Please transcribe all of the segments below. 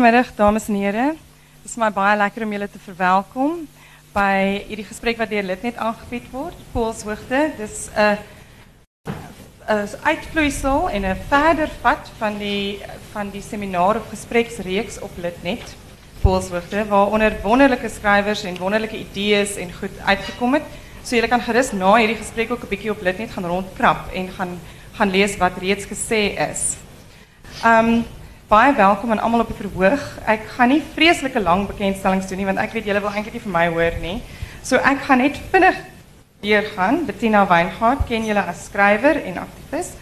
Goedemiddag dames en heren. Het is mij baie lekker om jullie te verwelkomen bij hierdie gesprek wat deur Litnet aangebied word. Poolshoogte. Dis 'n 'n uitvloeisel en 'n verder vat van die van die seminar of gespreksreeks op Litnet. Poolshoogte waaronder wonderlike skrywers en wonderlike idees en goed uitgekom het. So julle kan gerus na hierdie gesprek ook 'n bietjie op Litnet gaan rondkrap en gaan gaan lees wat reeds gesê is. Um baie welkom aan almal op die verhoog. Ek gaan nie vreeslike lang bekendstellings doen nie want ek weet julle wil eintlik nie vir my hoor nie. So ek gaan net vinnig deurgaan. Bettina Weingart ken julle as skrywer en aktivis.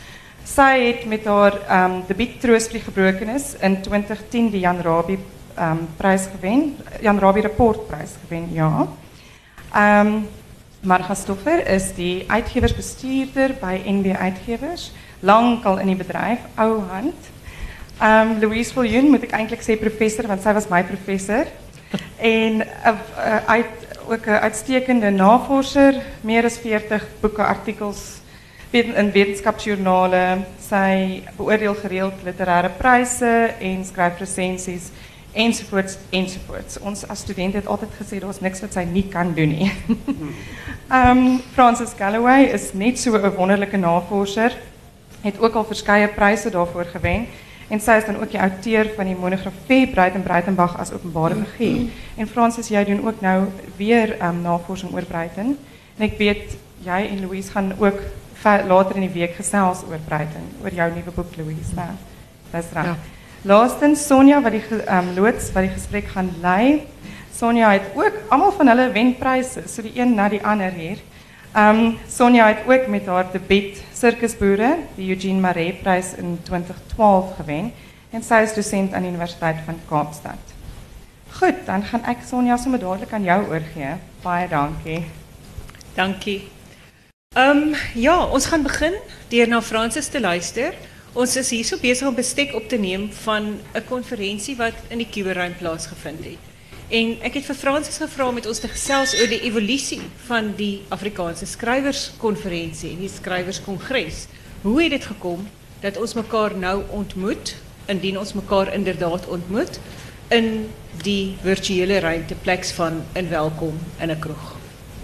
Sy het met haar um debuut gebrokenis in 2010 die Jan Rabie um prys gewen. Jan Rabie rapportprys gewen, ja. Um Marga Stoffer is die uitgewersbestuurder by NB Uitgewers, lankal in die bedryf, ou hand. Um, Louise Viljoen moet ik eigenlijk zeggen professor, want zij was mijn professor. en uh, uh, uit, ook een uitstekende navorser, meer dan 40 boeken, artikels in wetenschapsjournalen. Zij beoordeelt gereeld literaire prijzen en schrijft recensies enzovoorts enzovoorts. Ons als student het altijd gezegd dat niks wat zij niet kan doen nie. um, Francis Galloway is net so 'n wonderlike navorser. Het ook al verskeie pryse daarvoor gewen en sy is dan ook die auteur van die monografie Breiten Breitenbach as openbare figuur. En Francis, jy doen ook nou weer um, navorsing oor Breiten. En ek weet jy en Louise gaan ook later in die week gesels oor Breiten, oor jou nuwe boek Louise. Nou, dis reg. Ja. Laastens Sonja wat die um, loods wat die gesprek gaan lei. Sonja het ook almal van hulle wenpryse, so die een na die ander hier. Um Sonja het ook met haar debuut Circusboere, die Eugene Maree prys in 2012 gewen en sy is dosent aan die Universiteit van Kaapstad. Goed, dan gaan ek Sonja sommer dadelik aan jou oorgee. Baie dankie. Dankie. Um ja, ons gaan begin deur na Francis te luister. Ons is hier so besig om bestek op te neem van 'n konferensie wat in die Kuberruim plaasgevind het. En ek het vir Fransis gevra om met ons te gesels oor die evolusie van die Afrikaanse skrywerskonferensie en die skrywerskongres. Hoe het dit gekom dat ons mekaar nou ontmoet, indien ons mekaar inderdaad ontmoet in die virtuele ruimteplek van 'n welkom in 'n kroeg.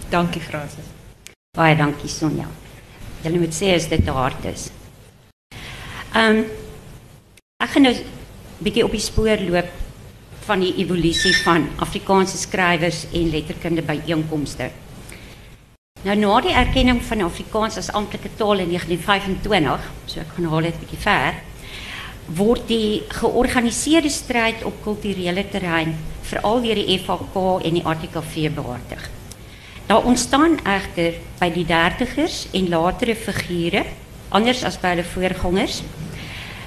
Dankie Fransis. Baie dankie Sonja. Julle moet sê as dit te hard is. Ehm um, ek gaan nou bietjie op die spoor loop van die evolusie van Afrikaanse skrywers en letterkunde byeenkomste. Nou na die erkenning van Afrikaans as amptelike taal in 1925, so ek gaan haal dit 'n ver, word die georganiseerde stryd op kulturele terrein veral deur die FHK en die ATKV behartig. Daar ontstaan egter by die dertigers en latere figure anders as by hulle voorgangers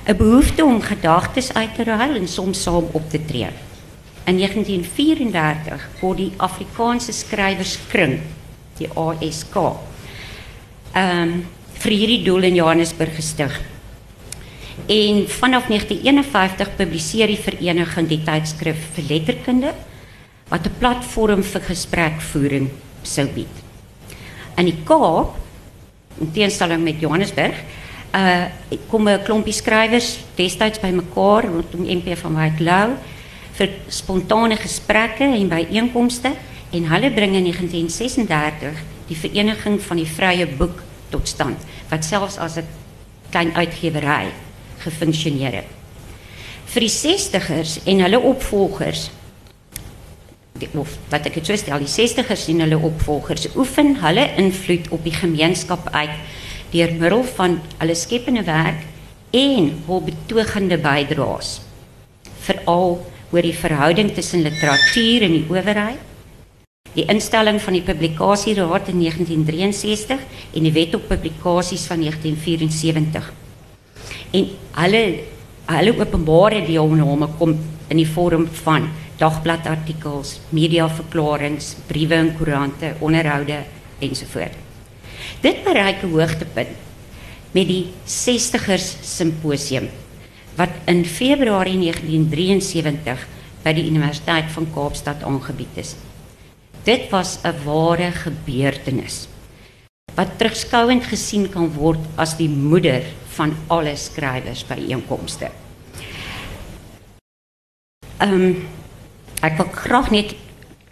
'n behoefte om gedagtes uit te ruil en soms saam op te tree. In 1934 word die Afrikaanse skrywerskring, die ASK, ehm um, vir hierdie doel in Johannesburg gestig. En vanaf 1951 publiseer die vereniging die tydskrif vir letterkunde wat 'n platform vir gesprekvoering sou bied. In die Kaap, in teenstelling met Johannesburg, uh kom 'n klompie skrywers destyds bymekaar rondom MP van White Lou vir spontane gesprekke en byeenkomste en hulle bring in 1936 die vereniging van die vrye boek tot stand wat selfs as 'n klein uitgewery gefunksioneer het. Vir die 60ers en hulle opvolgers die, of wat ek het so stel, die 60ers en hulle opvolgers oefen hulle invloed op die gemeenskap uit deur middel van hulle skepende werk en hul betogende bydraes veral oor die verhouding tussen literatuur en die owerheid die instelling van die publikasieraad in 1963 en die wet op publikasies van 1974 en hulle hulle openbare deelname kom in die vorm van dagbladartikels, mediaverklaringe, briewe en koerante, onderhoude ensovoorts. Dit bereik 'n hoogtepunt met die 60ers simposium wat in Februarie 1973 by die Universiteit van Kaapstad aangebied is. Dit was 'n ware gebeurtenis wat terugskouend gesien kan word as die moeder van alle skrywers by einkomste. Ehm ek wil graag net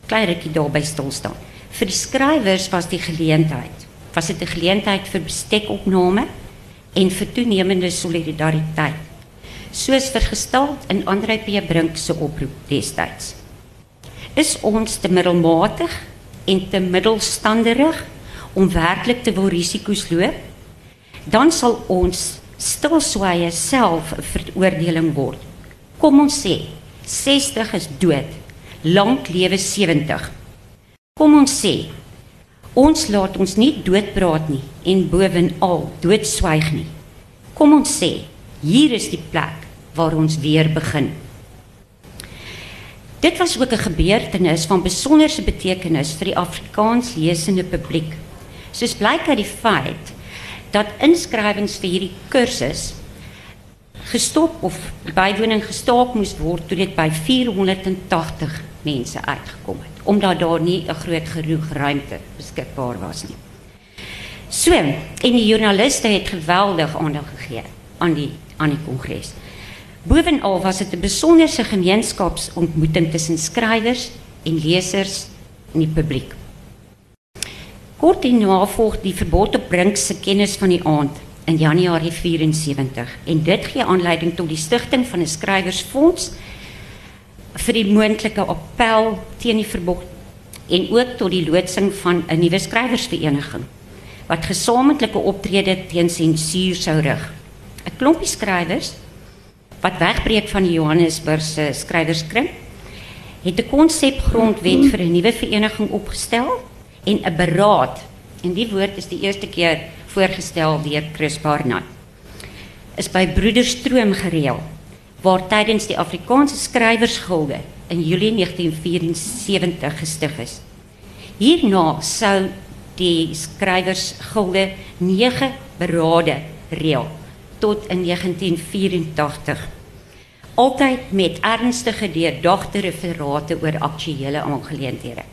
klein rukkie daarby stil staan. Vir die skrywers was die geleentheid, was dit 'n geleentheid vir bestekopname en vir toenemende solidariteit. Soos vergesteld in Andre P Brink se oproep destyds. Is ons te middelmatig en te middelstanderig om werklik te wil risiko's loop? Dan sal ons stilswye self 'n veroordeling word. Kom ons sê 60 is dood. Lank lewe 70. Kom ons sê ons laat ons nie doodpraat nie en bovenal doodswyg nie. Kom ons sê hier is die plek waar ons weer begin. Dit was ook 'n gebeurtenis van besonderse betekenis vir die Afrikaans lesende publiek. Soos blyk uit die feit dat inskrywings vir hierdie kursus gestop of bywoning gestaak moes word toe dit by 480 mense uitgekom het omdat daar nie 'n groot genoeg ruimte beskikbaar was nie. So, en die joernaliste het geweldig aandag gegee aan die aan die kongres. Bovenal was dit 'n besonderse gemeenskapsontmoeting tussen skrywers en lesers en die publiek. Kort daarna volg die verbod op Brink se kennis van die aand in Januarie 74 en dit gee aanleiding tot die stigting van 'n skrywersfonds vir die moontlike appel teen die verbod en ook tot die loodsing van 'n nuwe skrywersvereniging wat gesamentlike optrede teen sensuur sou rig. 'n Klompie skrywers wat wegbreek van die Johannesburg se skrywerskring het 'n konsepgrondwet vir 'n nuwe vereniging opgestel en 'n beraad. En die woord is die eerste keer voorgestel deur Chris Barnard. Is by Broederstroom gereël waar tydens die Afrikaanse skrywersgilde in Julie 1974 gestig is. Hierna sou die skrywersgilde 9 berade reël tot in 1984. Altyd met ernstige deurdagte referate oor aktuelle aangeleenthede.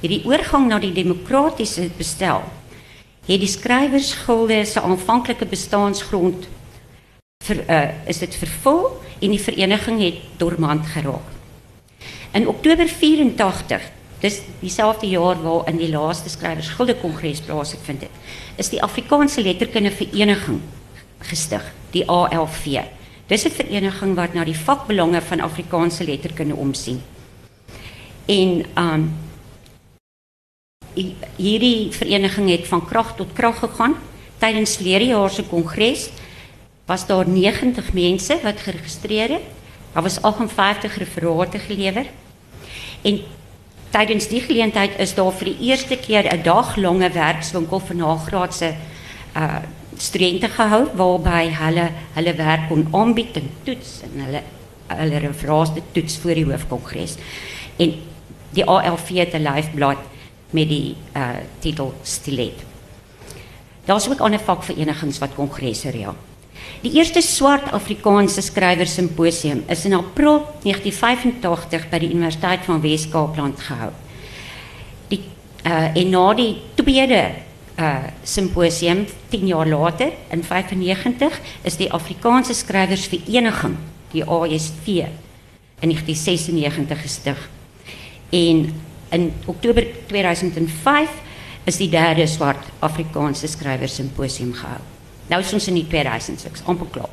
Hierdie oorgang na die demokratiese bestel het die skrywersgilde se aanvanklike bestaansgrond vir uh, is dit vervul en die vereniging het dormant geraak. In Oktober 84, dis dieselfde jaar waarin die laaste skrywersgilde kongres plaasgevind het, is die Afrikaanse letterkunde vereniging gestig, die ALV. Dis 'n vereniging wat na die vakbelange van Afrikaanse letterkunde omsien. En um hierdie vereniging het van krag tot krag gegaan. Tydens verlede jaar se kongres was daar 90 mense wat geregistreer het. Daar was 58 referate gelewer. En tydens die geleentheid is daar vir die eerste keer 'n daglange werkswinkel vir nagraadse uh studente gehou waarby hulle hulle werk kon aanbied en toets en hulle hulle referate toets voor die hoofkongres. En die ALV het 'n lyfblad met die uh, titel Stilet. Daar's ook ander vakverenigings wat kongresse reël. Die eerste swart Afrikaanse skrywer simposium is in April 1985 by die Universiteit van Wes-Kaapland gehou. Die uh, en na die tweede uh, simposium 10 jaar later in 95 is die Afrikaanse skrywersvereniging, die ASV in 1996 gestig. En in Oktober 2005 is die derde swart Afrikaanse skrywer simposium gehou. Nou is ons in die 2000s, amper klaar.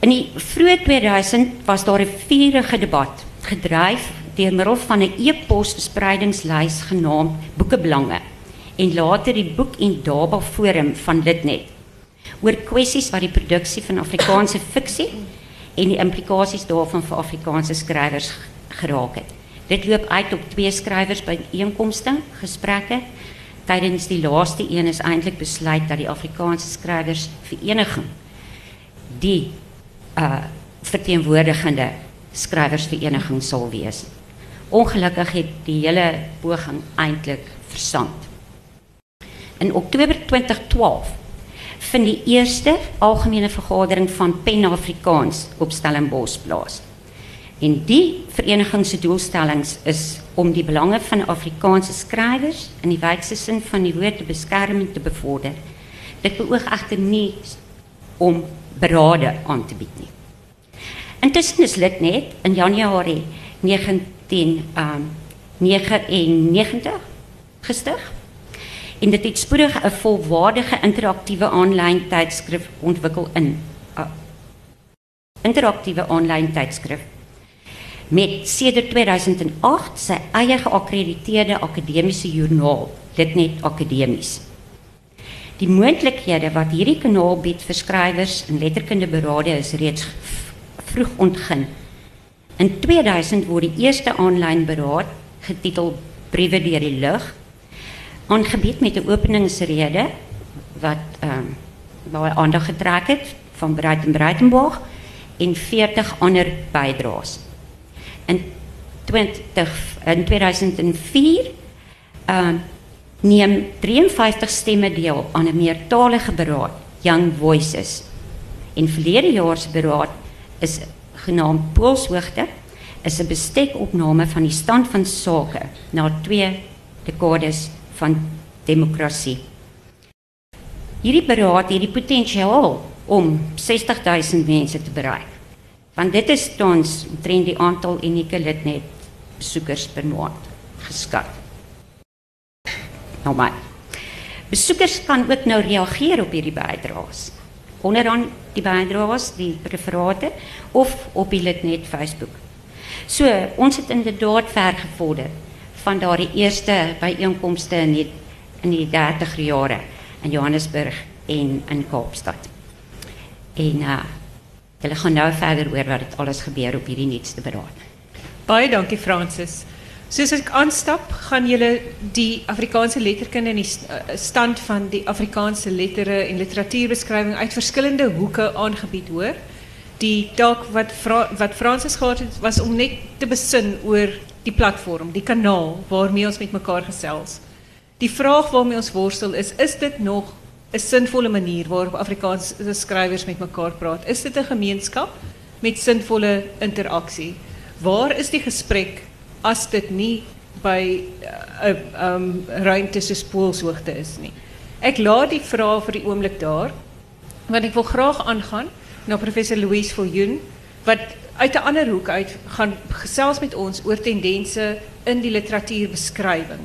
In die vroeë 2000 was daar 'n vurige debat gedryf deur middel van 'n e-pos verspreidingslys genaamd Boekebelange en later die Boek en Daba Forum van Litnet oor kwessies wat die produksie van Afrikaanse fiksie en die implikasies daarvan vir Afrikaanse skrywers geraak het. Dit loop uit op twee skrywers by einkomste gesprekke. Tydens die laaste een is eintlik besluit dat die Afrikaanse skrywers vereniging die uh verteenwoordigende skrywersvereniging sal wees. Ongelukkig het die hele poging eintlik versand. In Oktober 2012 vind die eerste algemene vergadering van Pen Afrikaans op Stellenbosch plaas. En die vereniging se doelstellings is om die belange van Afrikaanse skrywers in die wydste sin van die woord te beskerm en te bevorder. Dit beoog egter nie om berade aan te bied nie. Intussen is Litnet in Januarie 1999 gestig. En dit het spoedig 'n volwaardige interaktiewe aanlyn tydskrif ontwikkel in uh, interaktiewe aanlyn tydskrif met sedert 2008 sy eie geakkrediteerde akademiese joernaal, Litnet Akademies. Die moontlikhede wat hierdie kanaal bied vir skrywers en letterkunde berade is reeds vroeg ontgin. In 2000 word die eerste aanlyn beraad getitel Briewe deur die lug aangebied met 'n openingsrede wat ehm um, baie aandag getrek het van Breiten Breitenberg en 40 ander bydraes. In 20 in 2004 ehm um, neem 53 stemme deel aan 'n meertalige beraad, Young Voices. En verlede jaar se beraad is genaamd Poolshoogte is 'n bestekopname van die stand van sake na twee dekades van demokrasie. Hierdie beraad het die potensiaal om 60000 mense te bereik. Want dit is tans omtrent die aantal unieke lidnet besoekers per maand geskat. Nou maar. Besoekers kan ook nou reageer op hierdie bydraes. Onderaan die bydraes, die referate of op die lidnet Facebook. So, ons het inderdaad ver gevorder van daardie eerste byeenkomste in die in die 30 jare in Johannesburg en in Kaapstad. En uh hulle gaan nou verder oor wat dit alles gebeur op hierdie nuutste beraad. Baie dankie Francis. Soos ek aanstap, gaan julle die Afrikaanse letterkunde en die uh, stand van die Afrikaanse lettere en literatuurbeskrywing uit verskillende hoeke aangebied hoor. Die taak wat wat Francis gehad het was om net te besin oor die platform, die kanaal waarmee ons met mekaar gesels. Die vraag waarmee ons worstel is, is dit nog 'n sinvolle manier waarop Afrikaanse skrywers met mekaar praat? Is dit 'n gemeenskap met sinvolle interaksie? Waar is die gesprek as dit nie by 'n uh, um ruimte soos is? Ek laat die vraag vir die oomblik daar, want ek wil graag aangaan na professor Louise Viljoen wat uit 'n ander hoek uit gaan gesels met ons oor tendense in die literatuurbeskrywing.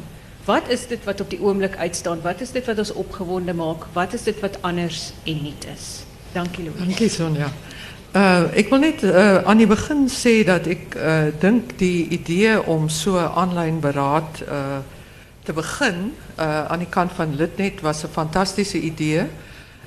Wat is dit wat op die oomblik uitstaan? Wat is dit wat ons opgewonde maak? Wat is dit wat anders en niet is? Dankie Louise. Dankie Sonja. Uh, ik wil net uh, aan die begin zeggen dat ik uh, denk die idee om zo online beraad uh, te beginnen uh, aan die kant van Litnet was een fantastische idee.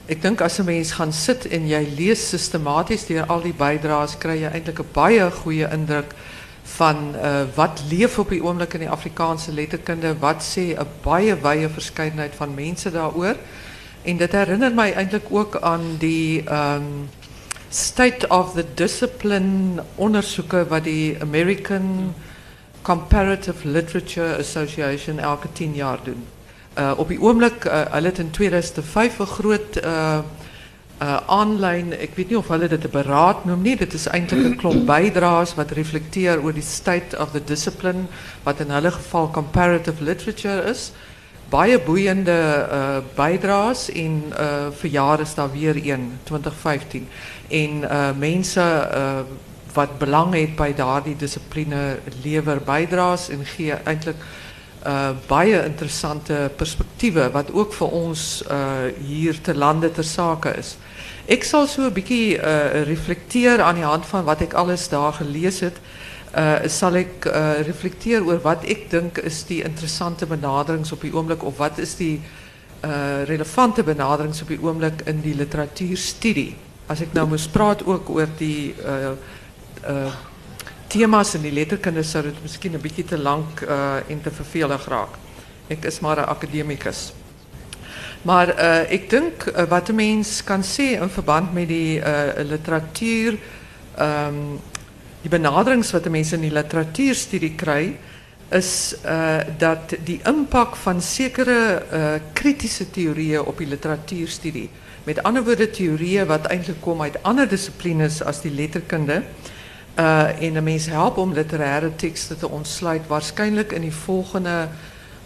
Ik denk als een mens gaan zitten en jij leest systematisch door al die bijdrages, krijg je eigenlijk een baie goede indruk van uh, wat leef op die oomblik in die Afrikaanse letterkunde, wat sê 'n baie wye verskeidenheid van mense daaroor. En dit herinner my eintlik ook aan die um State of the Discipline ondersoeke wat die American Comparative Literature Association elke 10 jaar doen. Uh op die oomblik uh, hulle het in 2005 'n groot uh uh, aanlyn, ek weet nie of hulle dit 'n beraad noem nie, dit is eintlik 'n klomp bydraes wat reflekteer oor die state of the discipline wat in hulle geval comparative literature is. Baie boeiende uh, bydraes en uh, vir jare is daar weer een 2015 en uh, mense uh, wat belang het by daardie dissipline lewer bydraes en gee eintlik uh, baie interessante perspektiewe wat ook vir ons uh, hier te lande ter sake is. Ik zal zo een beetje uh, reflecteren aan de hand van wat ik alles daar gelezen heb. Zal ik reflecteren over wat ik denk is die interessante benadering op die ogenblik of wat is die relevante benadering op die ogenblik in die literatuurstudie. Als ik nou moest praten ook over die thema's in die letterkunde, zou het misschien een beetje te lang uh, en te vervelig raken. Ik is maar een academicus. Maar uh, ik denk uh, wat mens kan zien in verband met die literatuur, um, die benaderings wat de mensen in die literatuurstudie krijgen, is dat die impact van zekere uh, theorieën op die literatuurstudie, met andere woorden theorieën wat eigenlijk komen uit andere disciplines als die letterkunde, en de mensen helpen om literaire teksten te ontsluiten, waarschijnlijk in die volgende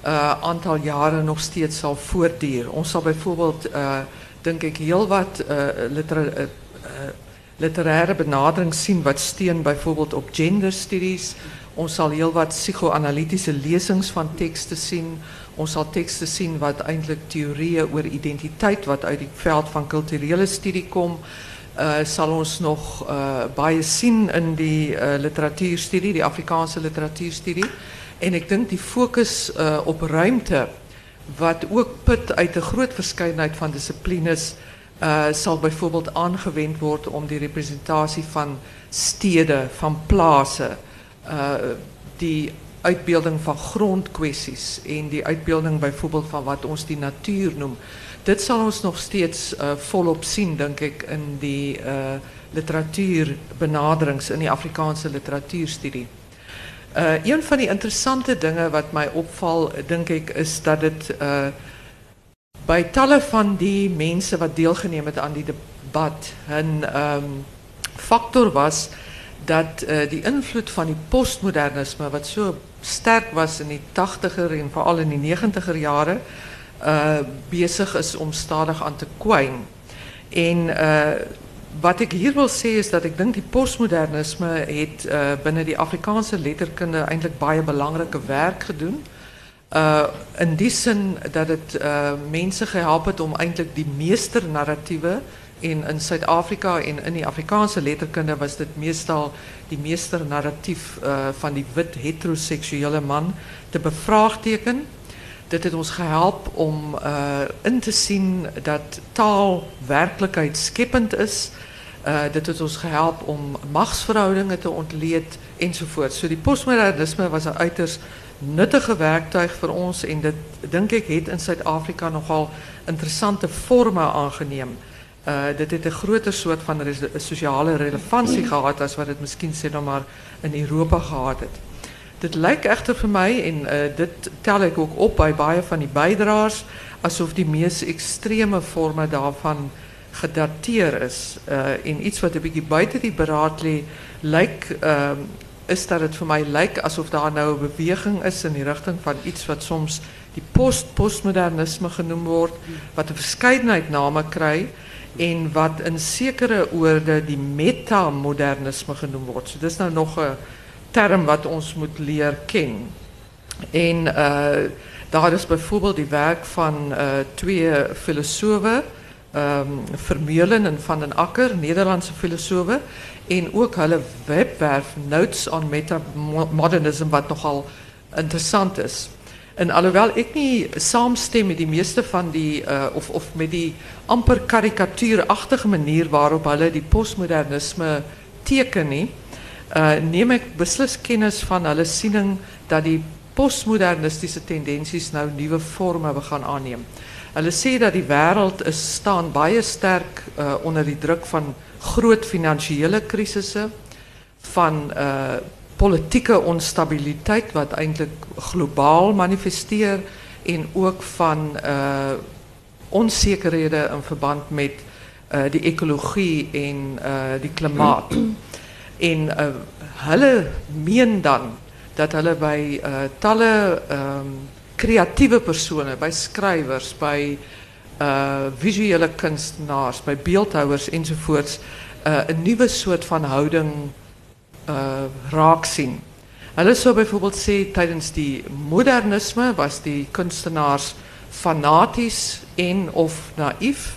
uh, aantal jaren nog steeds zal voortduren. Ons zal bijvoorbeeld, uh, denk ik, heel wat uh, uh, literaire benadering sien wat steun byvoorbeeld op genderstudies. Ons sal heelwat psigoanalitiese lesings van tekste sien. Ons sal tekste sien wat eintlik teorieë oor identiteit wat uit die veld van kulturele studie kom. Uh, sal ons nog uh, baie sien in die uh, literatuurstudie, die Afrikaanse literatuurstudie. En ik denk die focus uh, op ruimte, wat ook put uit de groot verscheidenheid van disciplines, zal bijvoorbeeld aangewend worden om die representatie van steden, van plaatsen, uh, die uitbeelding van grondkwesties en die uitbeelding bijvoorbeeld van wat ons die natuur noemt. Dit zal ons nog steeds uh, volop zien, denk ik, in die uh, literatuurbenaderings, in die Afrikaanse literatuurstudie. Uh, een van die interessante dingen wat mij opvalt, denk ik, is dat het bij tallen van die mensen wat deelgenomen aan die debat, een um, factor was dat die invloed van die postmodernisme, wat zo sterk was in die tachtiger en vooral in die negentiger jaren, uh, bezig is om stadig aan te kwijn. En uh, wat ik hier wil zeggen is dat ik denk die postmodernisme het uh, binnen die Afrikaanse letterkunde eigenlijk baie belangrijke werk gedaan. Uh, in die zin dat het uh, mensen gehelpen het om eigenlijk die meesternarratieven in, in Zuid-Afrika en in die Afrikaanse letterkunde was dit meestal die meesternarratief uh, van die wit heteroseksuele man te bevraagteken. Dit het ons gehelp om uh, in te zien dat taal werkelijkheid skippend is. Uh, dit het ons gehelp om machtsverhoudingen te ontleed enzovoort. So die postmodernisme was een uiterst nuttige werktuig voor ons en dit denk ik het in Suid-Afrika nogal interessante vormen aangeneem. Uh, dit het een groter soort van sociale relevantie gehad als wat het misschien sê nou maar in Europa gehad het. Dit lijkt echter voor mij, en uh, dit tel ik ook op bij baie van die bijdragers, alsof die meest extreme vormen daarvan gedateerd is. Uh, en iets wat een beetje buiten die beraad lijkt, uh, is dat het voor mij lijkt alsof daar nou een beweging is in die richting van iets wat soms die post-postmodernisme genoemd wordt, wat een verscheidenheid namen krijgt en wat in zekere oorde die metamodernisme genoemd wordt. So, dit is nou nog een term wat ons moet leren kennen. En uh, daar is bijvoorbeeld die werk van uh, twee filosofen, um, Vermeulen en Van den Akker, Nederlandse filosofen, en ook hulle webwerf Notes on Metamodernism wat nogal interessant is. En alhoewel ik niet saamstem met die meeste van die, uh, of, of met die amper karikatuurachtige manier waarop hulle die postmodernisme teken nie, uh, neem ik beslis kennis van hulle siening dat die postmodernistische tendensies nou nieuwe vormen gaan aannemen. Hulle sê dat die wêreld is staan baie sterk uh, onder die druk van groot finansiële krisisse, van uh, politieke onstabiliteit wat eintlik globaal manifesteer en ook van uh, onzekerhede in verband met uh, die ekologie en uh, die klimaat. En uh, hulle meen dan dat hulle by uh, talle um, creatieve personen, bij schrijvers, bij uh, visuele kunstenaars, bij beeldhouwers enzovoorts, uh, een nieuwe soort van houding uh, raak zien. Hulle sou bijvoorbeeld sê tijdens die modernisme was die kunstenaars fanatisch en of naïef.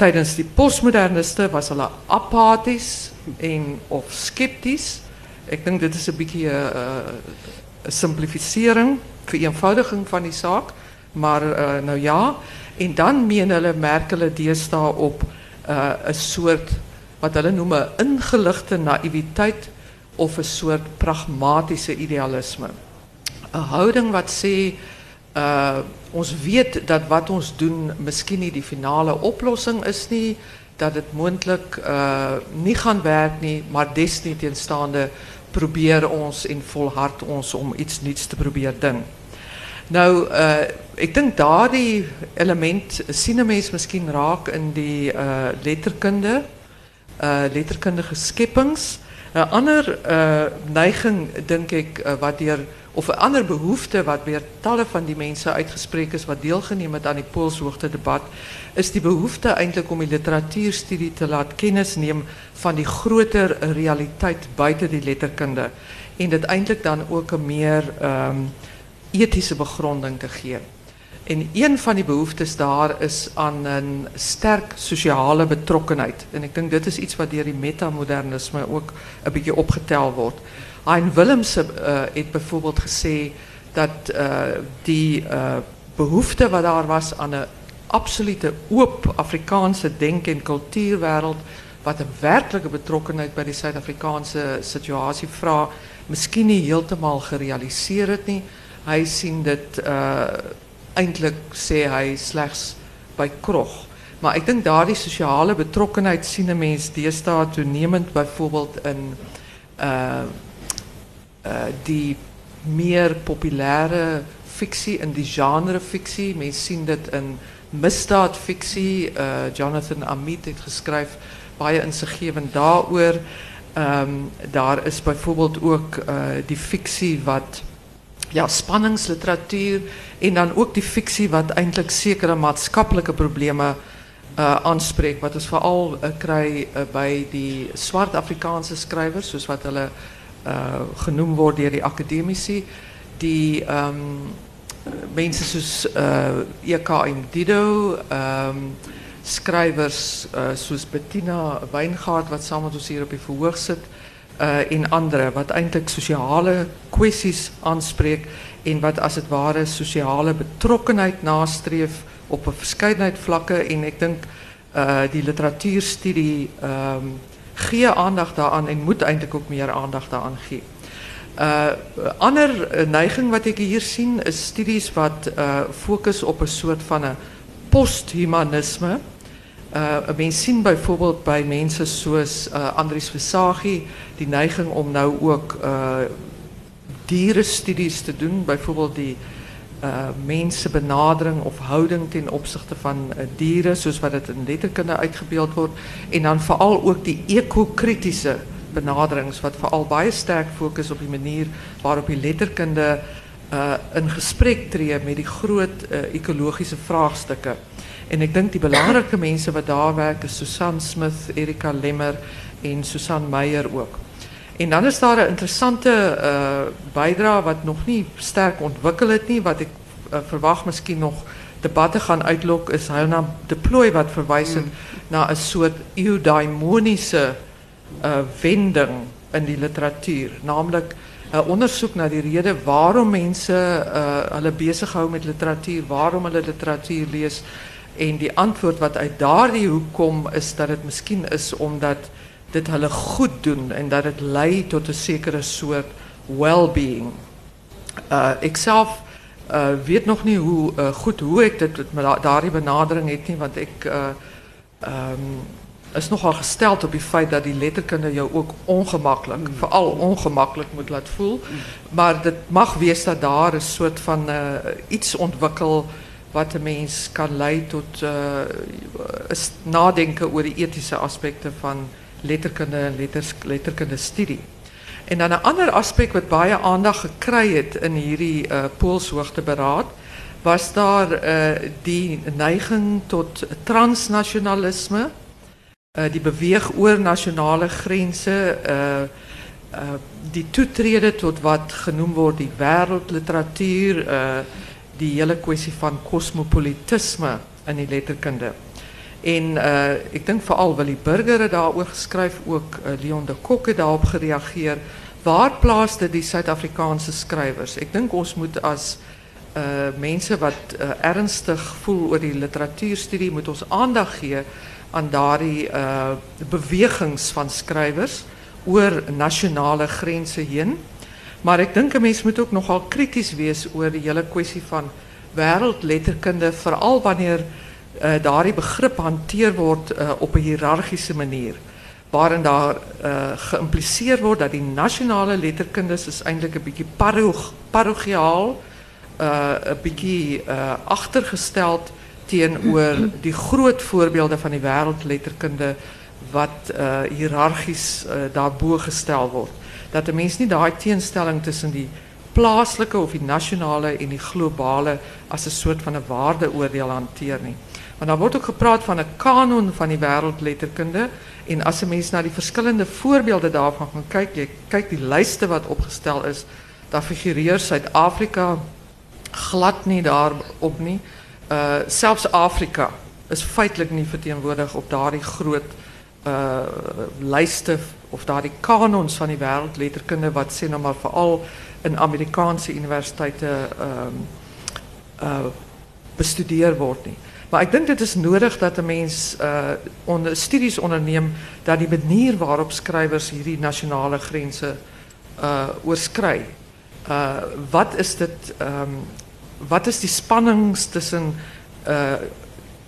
Tijdens die postmoderniste was hulle apathisch en of sceptisch. Ik denk dit is een beetje een uh, simplificering vereenvoudiging van die zaak. Maar uh, nou ja, en dan meen hulle merk hulle deesdae op uh, 'n soort wat hulle noem 'n ingeligte naïwiteit of 'n soort pragmatiese idealisme. 'n Houding wat sê uh ons weet dat wat ons doen miskien nie die finale oplossing is nie, dat dit moontlik uh nie gaan werk nie, maar desnieteenstaande probeer ons en volhard ons om iets nuuts te probeer doen. Nou, ik denk daar die element een mens misschien raak in die letterkunde, letterkundige skippings. Een ander uh, neiging, denk ik, uh, wat deur, of een andere behoefte wat weer tallen van die mensen uitgesproken is, wat deelgeneem het aan die Poolshoogte debat, is die behoefte eigenlijk om die literatuurstudie te laten kennis nemen van die groter realiteit buiten die letterkunde. En dit eintlik dan ook 'n meer ehm um, etiese begronding te gee. En een van die behoeftes daar is aan een sterk sociale betrokkenheid. En ik denk dit is iets wat deur die metamodernisme ook 'n bietjie opgetel word. Hein Willems uh, het byvoorbeeld gesê dat uh, die uh, behoefte wat daar was aan 'n absolute oop Afrikaanse denk- en kultuurwêreld wat 'n werklike betrokkenheid by die Suid-Afrikaanse situasie vra, miskien nie heeltemal gerealiseer het nie. Hy sien dit uh eintlik sê hy slegs by krog. Maar ek dink daardie sosiale betrokkenheid sien 'n mens deesdae toenemend byvoorbeeld in uh uh die meer populêre fiksie in die genre fiksie. Mens sien dit in misdaadfiksie. Uh Jonathan Amit het geskryf baie insiggewend daaroor. Ehm um, daar is byvoorbeeld ook uh die fiksie wat ja, spanningsliteratuur en dan ook die fictie wat eintlik sekere maatskaplike probleme uh aanspreek wat ons veral uh, kry uh, by die swart Afrikaanse skrywers soos wat hulle uh genoem word deur die akademici. Die um, mense soos uh EKM Dido ehm um, skrywers uh, Bettina Wyngaard wat saam met ons hier op die verhoog uh, en andere, wat eigenlijk sociale kwesties aanspreekt en wat als het ware sociale betrokkenheid nastreeft op een verscheidenheid vlakken. En ik denk uh, die literatuurstudie um, gee aandacht daaraan en moet eigenlijk ook meer aandacht daaraan geven. Uh, ander neiging wat ik hier zie is studies wat uh, op een soort van posthumanisme. Uh, mens sien bijvoorbeeld bij mensen zoals uh, Andries Versagie die neiging om nou ook dierenstudies te doen, bijvoorbeeld die uh, mensenbenadering of houding ten opzichte van uh, dieren, zoals wat het in letterkunde uitgebeeld wordt. En dan vooral ook die ecokritische benaderings, wat vooral baie sterk focus op die manier waarop die letterkunde uh, in gesprek treedt met die groot ecologische vraagstukken. En ik denk die belangrijke mensen wat daar werken, Susan Smith, Erika Lemmer en Susan Meijer ook. En dan is daar een interessante uh, bijdrage wat nog niet sterk ontwikkeld het nie, wat ik uh, verwacht misschien nog debatten gaan uitlokken, is Helena de Plooi wat verwijst mm. naar een soort eudaimonische uh, wending in die literatuur. Namelijk onderzoek naar die reden waarom mensen uh, hulle bezighouden met literatuur, waarom hulle literatuur lezen. En die antwoord wat uit daardie hoek kom is dat dit miskien is omdat dit hulle goed doen en dat dit lei tot 'n sekere soort well-being. Uh ek self uh weet nog nie hoe uh, goed hoe ek dit met daardie benadering het nie want ek uh um is nogal gesteld op die feit dat die letterkunde jou ook ongemaklik, mm. veral ongemaklik moet laat voel. Maar dit mag wees dat daar 'n soort van uh iets ontwikkel wat een mens kan leiden tot uh, nadenken over de ethische aspecten van letterkunde letters, letterkunde studie. En dan een ander aspect wat baie aandacht gekry het in hierdie uh, Poolshoogteberaad was daar uh, die neiging tot transnationalisme, uh, die beweeg oor uh, uh, die toetrede tot wat genoemd wordt die wereldliteratuur, die hele kwestie van cosmopolitisme in die letterkunde. En uh, ik denk vooral Willy Burger het daarover geschreven, ook uh, Leon de Kok het daarop gereageerd. Waar plaatste die Zuid-Afrikaanse schrijvers? Ik denk ons moet als uh, mensen wat ernstig voelen over die literatuurstudie, moet ons aandacht geven aan daardie bewegings van schrijvers oor nationale grenzen heen. Maar ik denk dat mensen moet ook nogal kritisch wees over die hele kwestie van wereldletterkunde, vooral wanneer uh, daardie begrip hanteer wordt uh, op een hiërarchische manier. Waarin daar uh, geïmpliceerd wordt dat die nationale letterkunde is eindelijk een paroch, parochiaal, uh, een beetje uh, teenoor die groot voorbeelden van die wereldletterkunde wat uh, hiërargies uh, daarbo gestel word. Dat 'n mens nie daai teenstelling tussen die plaaslike of die nasionale en die globale as 'n soort van 'n waardeoordeel hanteer. Want daar word ook gepraat van 'n kanon van die wêreldletterkunde en as 'n mens na die verskillende voorbeelde daarvan gaan jy kyk die lyste wat opgestel is, daar figureer Suid-Afrika glad nie daarop nie. Uh selfs Afrika is feitlik nie verteenwoordig op daardie groot uh of daardie kanons van die wêreldletterkunde wat sê nou maar veral in Amerikaanse universiteite ehm um, uh bestudeer. Maar ik denk dat het is nodig dat de mens uh, studies onderneemt dat die manier waarop schrijvers hierdie nationale grenzen uh, oorskry. Uh, wat is dit? Um, wat is die spanning tussen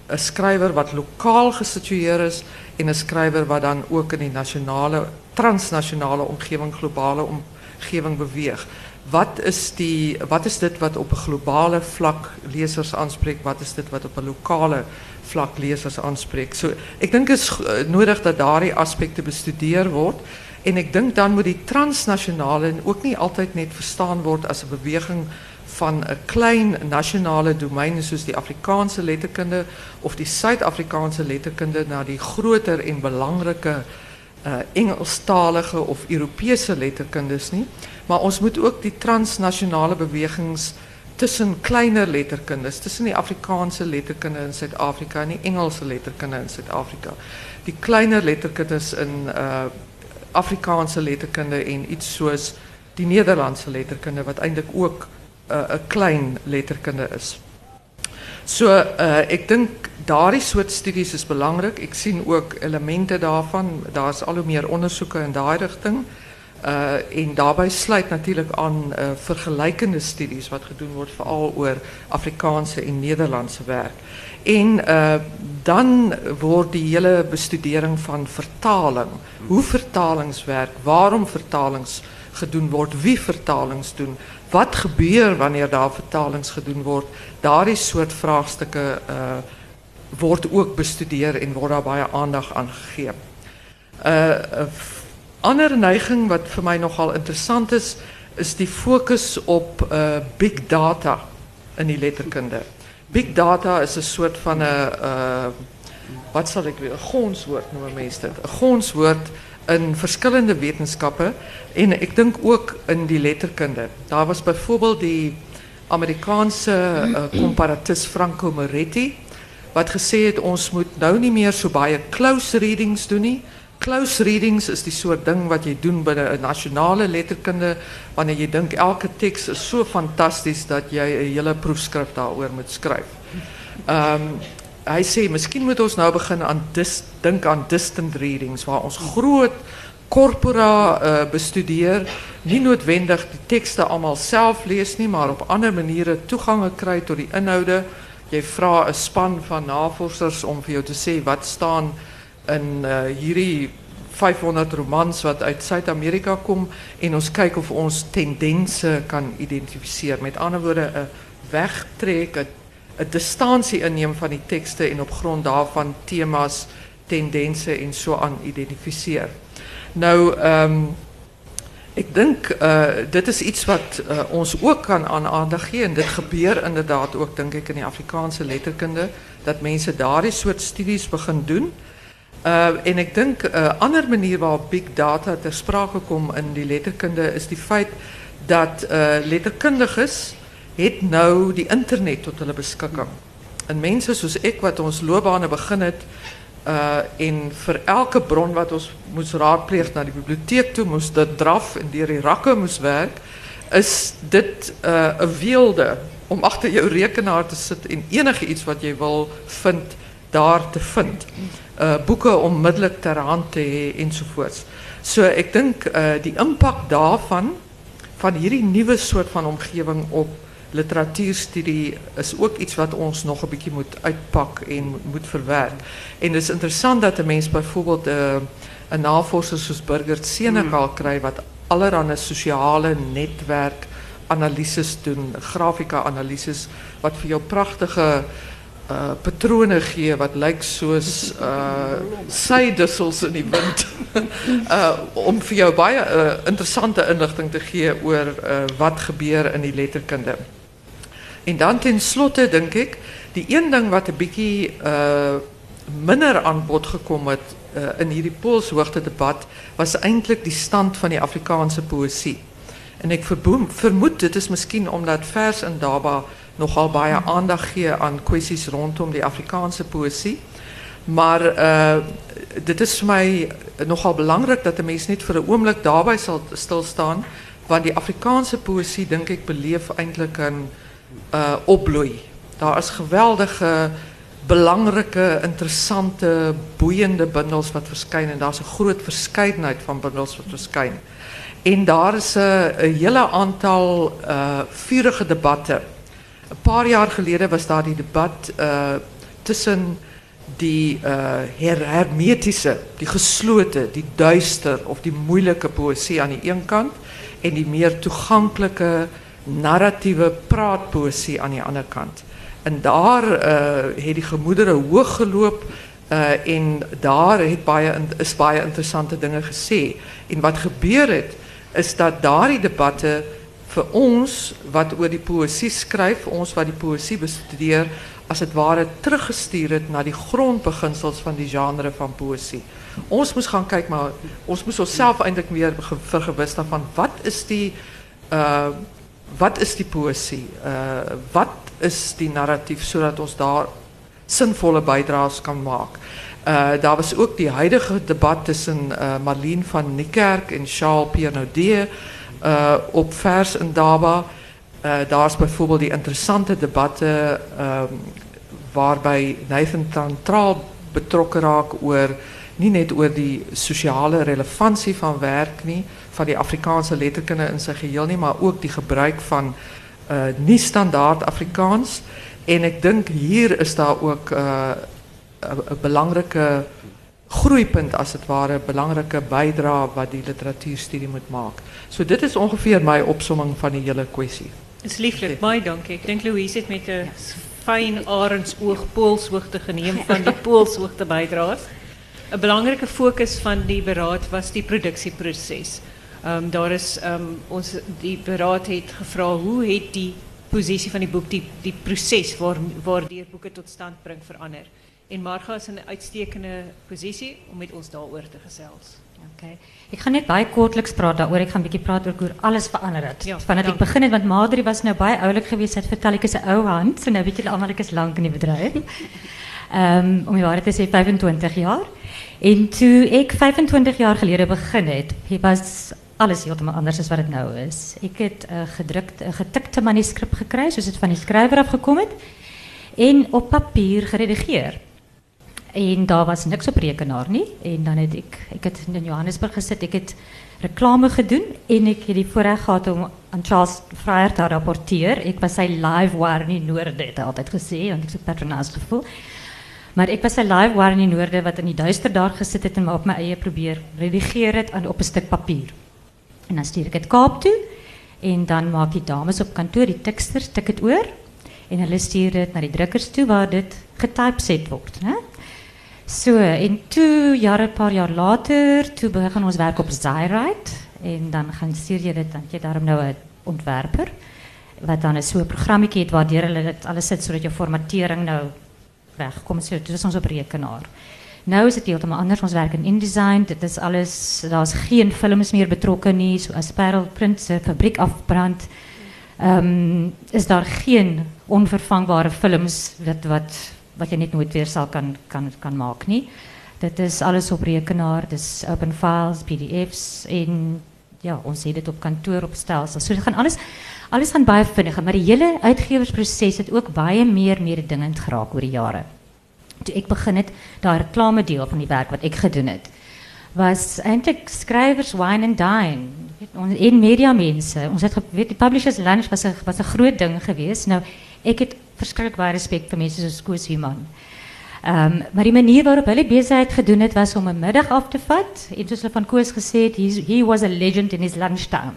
een schrijver wat lokaal gesitueerd is en een schrijver wat dan ook in die nationale, transnationale omgeving, globale omgeving beweegt? Wat is, die, wat is dit wat op een globale vlak lezers aanspreekt? Wat is dit wat op een lokale vlak lezers aanspreekt? So, ik denk het is eh, nodig dat daar die aspecten bestudeerd wordt. En ik denk dan moet die transnationale ook niet altijd net verstaan worden als een beweging van een klein nationale domein, zoals die Afrikaanse letterkunde of die Zuid-Afrikaanse letterkunde, naar die groter en belangrijke uh, Engelstalige of Europese letterkundes niet. Maar ons moet ook die transnationale bewegings tussen kleiner letterkundes, tussen die Afrikaanse letterkunde in Suid-Afrika en die Engelse letterkunde in Suid-Afrika. Die kleiner letterkundes in uh Afrikaanse letterkunde en iets soos die Nederlandse letterkunde wat eintlik ook uh, 'n klein letterkunde is. So uh ek dink daardie soort studies is belangrik. Ek sien ook elemente daarvan. Daar's al hoe meer ondersoeke in daai rigting. En daarbij sluit natuurlijk aan uh, vergelijkende studies wat gedaan wordt, vooral over Afrikaanse en Nederlandse werk. En uh, dan wordt die hele bestudering van vertaling, hoe vertalingswerk, waarom vertalings gedaan wordt, wie vertalings doen, wat gebeurt wanneer daar vertalings gedaan wordt, daar is soort vraagstukken uh, wordt ook bestudeerd en wordt daar baie aandacht aan gegeven. Uh, ander neiging wat vir my nogal interessant is, is die fokus op uh, big data in die letterkunde. Big data is 'n soort van 'n uh, wat sal ek weer 'n gonswoord noem mense dit. 'n Gonswoord in verskillende wetenskappe en ek dink ook in die letterkunde. Daar was byvoorbeeld die Amerikaanse uh, komparatis Franco Moretti wat gesê het ons moet nou nie meer so baie close readings doen nie close readings is die soort ding wat jy doen by 'n nasionale letterkunde wanneer jy dink elke teks is so fantasties dat jy 'n hele proefskrif daaroor moet skryf. Ehm um, hy sê miskien moet ons nou begin aan dis dink aan distant readings waar ons groot corpora uh, bestudeer, nie noodwendig die tekste almal self lees nie, maar op ander maniere toegang kry tot die inhoude. Jy vra 'n span van navorsers om vir jou te sê wat staan in uh, hierdie 500 romans wat uit Suid-Amerika kom en ons kyk of ons tendense kan identifiseer. Met ander woorde 'n wegtrek, 'n distansie inneem van die tekste en op grond daarvan temas, tendense en so aan identifiseer. Nou ehm um, ek dink uh, dit is iets wat uh, ons ook kan aan aandag gee en dit gebeur inderdaad ook dink ek in die Afrikaanse letterkunde dat mense daardie soort studies begin doen. Uh, en ik denk een uh, andere manier waarop big data ter sprake komt in die letterkunde is die feit dat uh, het nou die internet tot hulle beskikking. En mense soos ek wat ons loopbane begin het uh en vir elke bron wat ons moes raadpleeg na die biblioteek toe moes dit draf en deur die rakke moes werk is dit 'n uh, om agter jou rekenaar te sit en enige iets wat jy wil vind daar te vind uh, boeken onmiddellijk ter hand te hê ensovoorts. So ek dink uh, die impak daarvan van hierdie nuwe soort van omgewing op literatuurstudie is ook iets wat ons nog 'n bietjie moet uitpak en moet verwerk. En dit is interessant dat 'n mens byvoorbeeld 'n uh, 'n navorser soos Burger kry wat allerlei sosiale netwerk analises doen, grafika analises wat vir jou pragtige uh patrone gee wat lyk soos uh in die wind. uh om vir jou baie interessante inligting te gee oor uh wat gebeur in die letterkunde. En dan ten slotte dink ek, die een ding wat 'n bietjie uh minder aan bod gekom het in hierdie Poolshoogte debat was eintlik die stand van die Afrikaanse poësie. En ek vermoed dit is miskien omdat vers in Daba nogal baie aandag gee aan kwessies rondom die Afrikaanse poësie. Maar uh dit is vir my nogal belangrik dat 'n mens net vir 'n oomblik daarby sal stil staan want die Afrikaanse poësie dink ek beleef eintlik 'n uh opbloei. Daar is geweldige belangrijke, interessante, boeiende bundels wat verschijnen. En daar is een groot verscheidenheid van bundels wat verschijnen. En daar is een, hele aantal uh, vurige debatten. Een paar jaar geleden was daar die debat uh, tussen die uh, her hermetische, die gesloten, die duister of die moeilijke poëzie aan de ene kant. En die meer toegankelijke, narratieve praatpoëzie aan de andere kant. En daar uh, het die gemoedere hoog geloop uh, en daar het baie, is baie interessante dingen gesê. En wat gebeur het, is dat daardie debatte vir ons wat oor die poësie skryf, ons wat die poësie bestudeer, as het ware teruggestuur het na die grondbeginsels van die genre van poësie. Ons moes gaan kyk maar ons moes onsself eintlik meer vergewis daarvan wat is die uh wat is die poësie? Uh wat is die narratief zodat ons daar zinvolle bijdrages kan maken. Uh, daar was ook die huidige debat tussen uh, Marlene van Niekerk en Charles Piernaudet uh, op vers en Daba. Uh, daar is bijvoorbeeld die interessante debatten um, waarbij Nathan betrokken raakt oor nie net oor die sociale relevantie van werk nie, van die Afrikaanse letterkunde in sy geheel nie, maar ook die gebruik van uh, nie standaard Afrikaans en ek dink hier is daar ook 'n uh, groeipunt as dit ware 'n belangrike bydrae wat die literatuurstudie moet maak. So dit is ongeveer my opsomming van die hele kwessie. Dis lieflik, baie dankie. Ek dink Louise het met 'n fyn arendsoog poolshoogte geneem van die poolshoogte bydraes. 'n Belangrike fokus van die beraad was die produksieproses. Um, daar is um, ons die beraad het gevra hoe het die posisie van die boek die die proses waar waardeur boeke tot stand bring verander. En Marga is in 'n uitstekende posisie om met ons daaroor te gesels. Okay. Ik ga net baie kortliks praat daaroor. Ek gaan 'n bietjie praat oor hoe alles verander het. Ja, Vandat ek begin het want Madri was nou baie oulik geweest. Het vertel ek is 'n ou hand, so nou weet julle almal ek is lank in die bedryf. Um, om die waarheid te sê 25 jaar. En toe ek 25 jaar gelede begin het, was alles heeltemal anders as wat dit nou is. Ek het 'n uh, gedrukte 'n getikte manuskrip gekry soos dit van die skrywer af gekom het en op papier geredigeer. En daar was niks op rekenaar nie en dan het ek ek het in Johannesburg gesit, ek het reklame gedoen en ek het die voorreg gehad om aan Charles Fryer te rapporteer. Ek was sy live wire in die noorde het altyd gesê want ek so patronaas gevoel. Maar ik was een live waar in die wat in die duister daar gesit het en op my eie probeer redigeer het aan op 'n stuk papier. En dan stuur ik het Kaap toe. En dan maak die dames op kantoor, die teksters, tik het oor. En hulle stuur dit naar die drukkers toe waar dit getypeset word. Hè? So, en toe, jare, paar jaar later, toe begin ons werk op Zyrite. En dan gaan stuur je dit, dan je daarom nou een ontwerper. Wat dan een soort programma het hulle dit alles zet, zodat je formatering nou wegkomt. So, dit is ons op rekenaar. Nou is dit heeltemal anders. Ons werk in InDesign. Dit is alles daar's geen films meer betrokke nie. So as fabriek afbrand, ehm um, is daar geen onvervangbare films wat wat wat jy net nooit weer sal kan kan kan maak nie. Dit is alles op rekenaar, dis open files, PDFs en ja, ons het op kantoor op stelsels. So gaan alles alles gaan baie vinniger, maar die hele uitgewersproses het ook baie meer mededingend geraak oor die jare toe ek begin het, daai reklame deel van die werk wat ek gedoen het, was eintlik skrywers wine and dine. Ons media mense. Ons het weet die publishers lunch was 'n was 'n groot ding geweest. Nou ek het verskriklik baie respek vir mense soos Koos Human. Ehm maar die manier waarop hulle besigheid gedoen het was om 'n middag af te vat. En soos hulle van Koos het, he, he was a legend in his lunchtime.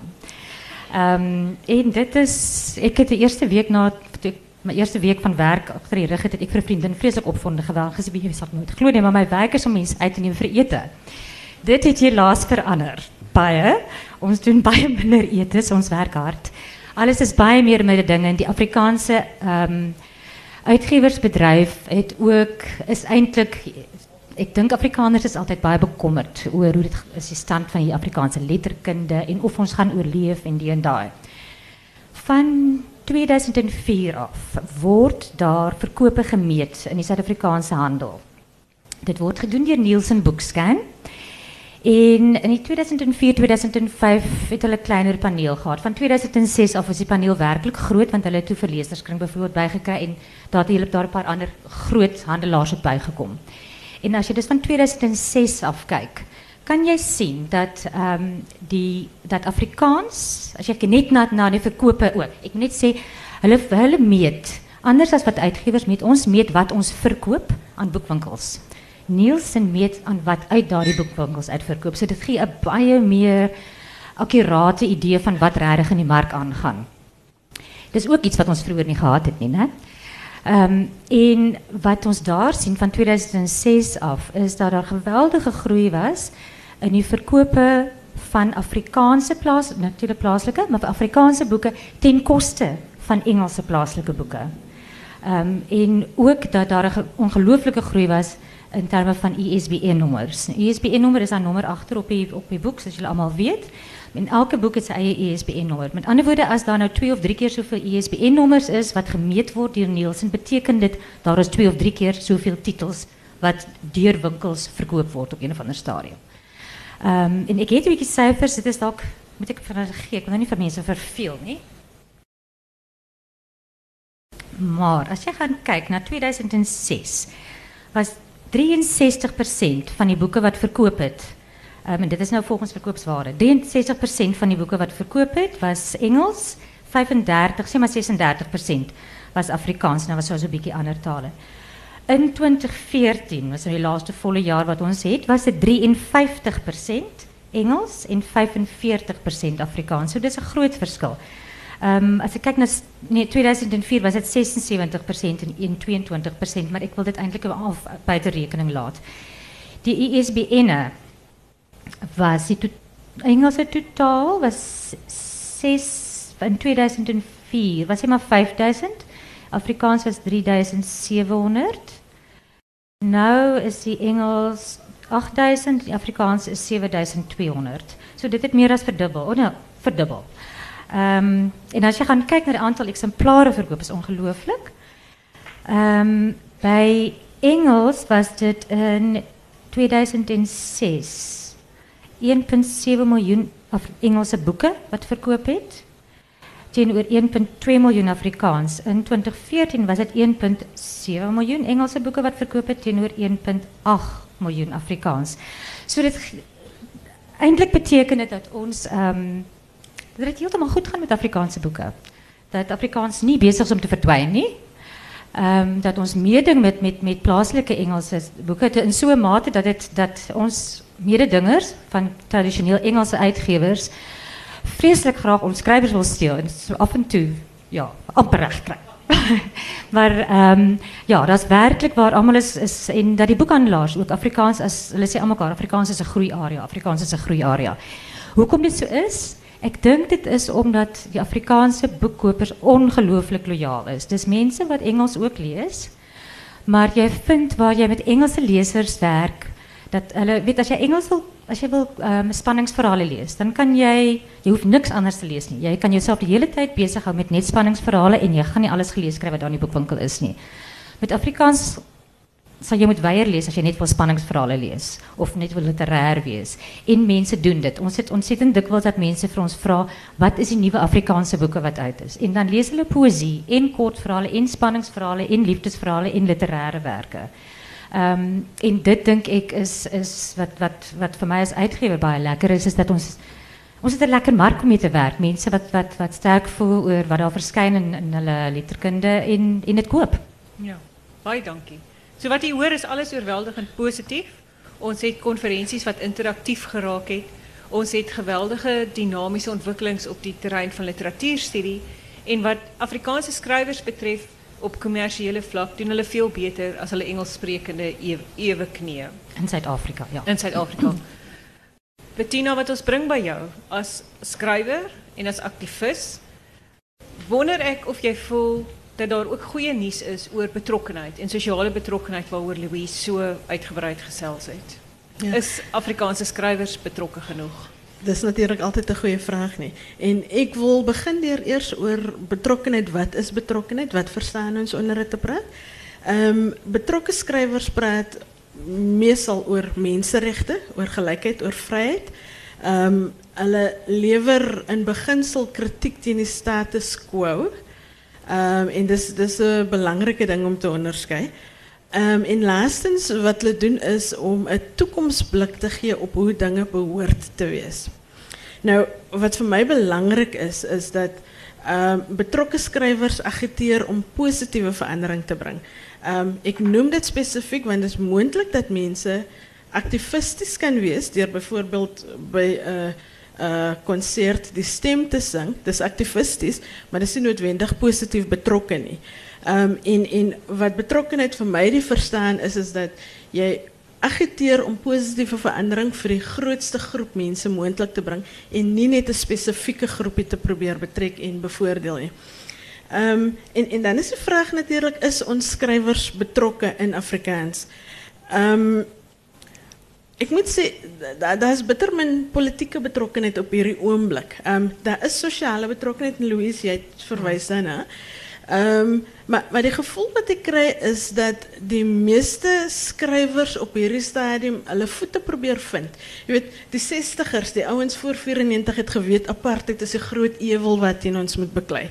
Um, en dit is ek het die eerste week na mijn eerste week van werk achter die rug het, het ek vir 'n vriendin vreeslik opvonde geweldig gesê jy sal nooit glo nie, maar my werk is om mense uit te neem vir ete. Dit het helaas verander. Baie. Ons doen baie minder etes, ons werk hard. Alles is baie meer met die dinge. Die Afrikaanse ehm uitgeversbedryf het ook is eintlik ek dink Afrikaners is altyd baie bekommerd oor hoe dit is die stand van die Afrikaanse letterkunde en of ons gaan oorleef en die en daai. Van 2004 af word daar verkope gemeet in die Suid-Afrikaanse handel. Dit word gedoen deur Nielsen Bookscan. En in die 2004-2005 het hulle 'n kleiner paneel gehad. Van 2006 af was die paneel werklik groot want hulle het toe verleserskring byvoorbeeld bygekry en daar het hulle daar 'n paar ander groot handelaars bygekom. En as jy dus van 2006 af kyk, kan jy sien dat ehm die dat Afrikaans, as jy net na na die verkope ook. Ek moet net sê hulle hulle meet anders as wat uitgewers meet. Ons meet wat ons verkoop aan boekwinkels. Nielsen meet aan wat uit daardie boekwinkels uitverkoop. So dit gee 'n baie meer akkurate idee van wat regtig in die mark aangaan. Dis ook iets wat ons vroeër nie gehad het nie, né? Ehm en wat ons daar sien van 2006 af is dat daar geweldige groei was in die verkope van Afrikaanse plaas natuurlik plaaslike, maar Afrikaanse boeke ten koste van Engelse plaaslike boeke. Ehm en ook dat daar 'n ongelooflike groei was in termen van ISBN-nummers. ISBN-nummer is een nummer achter op je, op je boek, zoals jullie allemaal weten. In elke boek is zijn eigen ISBN-nummer. Met andere woorden, als daar nou twee of drie keer zoveel ISBN-nummers is, wat gemeet wordt door Nielsen, betekent dit dat er twee of drie keer zoveel titels wat door winkels verkoop wordt op een of ander stadium. Um, en ik weet een beetje cijfers, dit is ook, moet ik van gek, ik wil niet van mensen verveel, nie? Maar als je gaat kijken naar 2006, was 63% van die boeke wat verkoop het. Um, en dit is nou volgens verkoopswaarde. 63% van die boeke wat verkoop het was Engels, 35, sê maar 36% was Afrikaans, nou was so 'n bietjie ander tale. In 2014, was nou die laaste volle jaar wat ons het, was dit 53% Engels en 45% Afrikaans. So dis 'n groot verskil. Um, als ik kijk naar nee, 2004 was het 76% en 22%, maar ik wil dit eigenlijk al buiten rekening laten. Die ISBN was die Engelse totaal was 6 in 2004 was maar 5000. Afrikaans was 3700. Nou is die Engels 8000, die Afrikaans is 7200. So dit het meer as verdubbel. Oh nee, verdubbel. Um, en als je gaat kijken naar het aantal exemplaren verkoop, is ongelooflijk. Um, bij Engels was dit in 2006 1,7 miljoen Engelse boeken wat verkoop het. Teenoor 1,2 miljoen Afrikaans. In 2014 was het 1,7 miljoen Engelse boeken wat verkoop het teenoor 1,8 miljoen Afrikaans. So dit eintlik beteken dit dat ons um, dat het helemaal goed gaat met Afrikaanse boeken. Dat Afrikaans niet bezig is om te verdwijnen. Um, dat ons meeding met, met, met plaatselijke Engelse boeken, in zo'n mate dat, het, dat ons mededingers van traditioneel Engelse uitgevers vreselijk graag ons schrijvers wil stelen. En af en toe, ja, amper recht maar um, ja, dat is werkelijk waar allemaal is, is en dat die boekhandelaars ook Afrikaans, as, hulle sê allemaal Afrikaans is een groeiarea, Afrikaans is een groeiarea. Hoe komt dit zo is? Ik denk dit is omdat die Afrikaanse boekkopers ongelooflijk loyaal is. Dus mensen wat Engels ook lees, maar jij vindt waar jij met Engelse lezers werkt, dat hulle weet as jy Engels wil as jy wil um, spanningsverhale lees, dan kan jy jy hoef niks anders te nie. Jy kan jouself die hele tyd besig hou met net spanningsverhale en jy gaan nie alles gelees kry wat in die boekwinkel is nie. Met Afrikaans sal jy moet weier lees as jy net wil spanningsverhale lees of net wil literêr wees. En mense doen dit. Ons het ontsettend dikwels dat mense vir ons vra wat is die nuwe Afrikaanse boeke wat uit is. En dan lees hulle poësie en kortverhale en spanningsverhale en liefdesverhale en literêre werke. Ehm en dit dink ek is is wat wat wat vir my as uitgewer lekker is is dat ons ons het 'n lekker mark om mee te werk. Mense wat wat wat sterk voel oor wat daar verskyn in in hulle letterkunde en en dit koop. Ja. Baie dankie. So wat jy hoor is alles oorweldigend positief. Ons het konferensies wat interaktief geraak het. Ons het geweldige dinamiese ontwikkelings op die terrein van literatuurstudie en wat Afrikaanse skrywers betref, op commerciële vlak doen hulle veel beter as hulle Engelssprekende ewe, ewe knie In Suid-Afrika, ja. in Suid-Afrika. Bettina, wat ons bring by jou as skrywer en as aktivis, wonder ek of jy voel dat daar ook goeie nuus is oor betrokkenheid en sosiale betrokkenheid waaroor Louise so uitgebreid gesels het. Ja. Is Afrikaanse skrywers betrokke genoeg? Dat is natuurlijk altijd een goede vraag. Nie. En ik wil beginnen eerst over betrokkenheid. Wat is betrokkenheid? Wat verstaan ons onder het te praat? Um, betrokken schrijvers praat meestal over mensenrechten, over gelijkheid, over vrijheid. Um, hulle lewer in beginsel kritiek teen die status quo. Um, en dis dis 'n belangrike ding om te onderskei. Um, en laastens wat hulle doen is om 'n toekomsblik te gee op hoe dinge behoort te wees. Nou wat vir my belangrik is is dat um, betrokke skrywers agiteer om positiewe verandering te bring. Um, ek noem dit spesifiek want dit is moontlik dat mense aktivisties kan byvoorbeeld by 'n uh, uh, concert die stem te zingen. Dat is activistisch, maar dat is niet noodwendig positief betrokken. Nie. Um, en, en wat betrokkenheid voor mij die verstaan is, is dat jij agiteer om positieve verandering voor die grootste groep mensen moontlik te brengen en niet net een specifieke groepje te proberen betrekken en bevoordeel. Nie. Um, en, en dan is de vraag natuurlijk, is ons schrijvers betrokken in Afrikaans? Um, ik moet zeggen, daar is bitter min politieke betrokkenheid op hierdie oomblik. Ehm um, daar is sosiale betrokkenheid en Louise het verwys daarna. Ehm um, maar maar die gevoel wat ek kry is dat die meeste skrywers op hierdie stadium hulle voete probeer vind. Jy weet, die 60ers, die ouens voor 94 het geweet apartheid is 'n groot ewel wat teen ons moet beklei.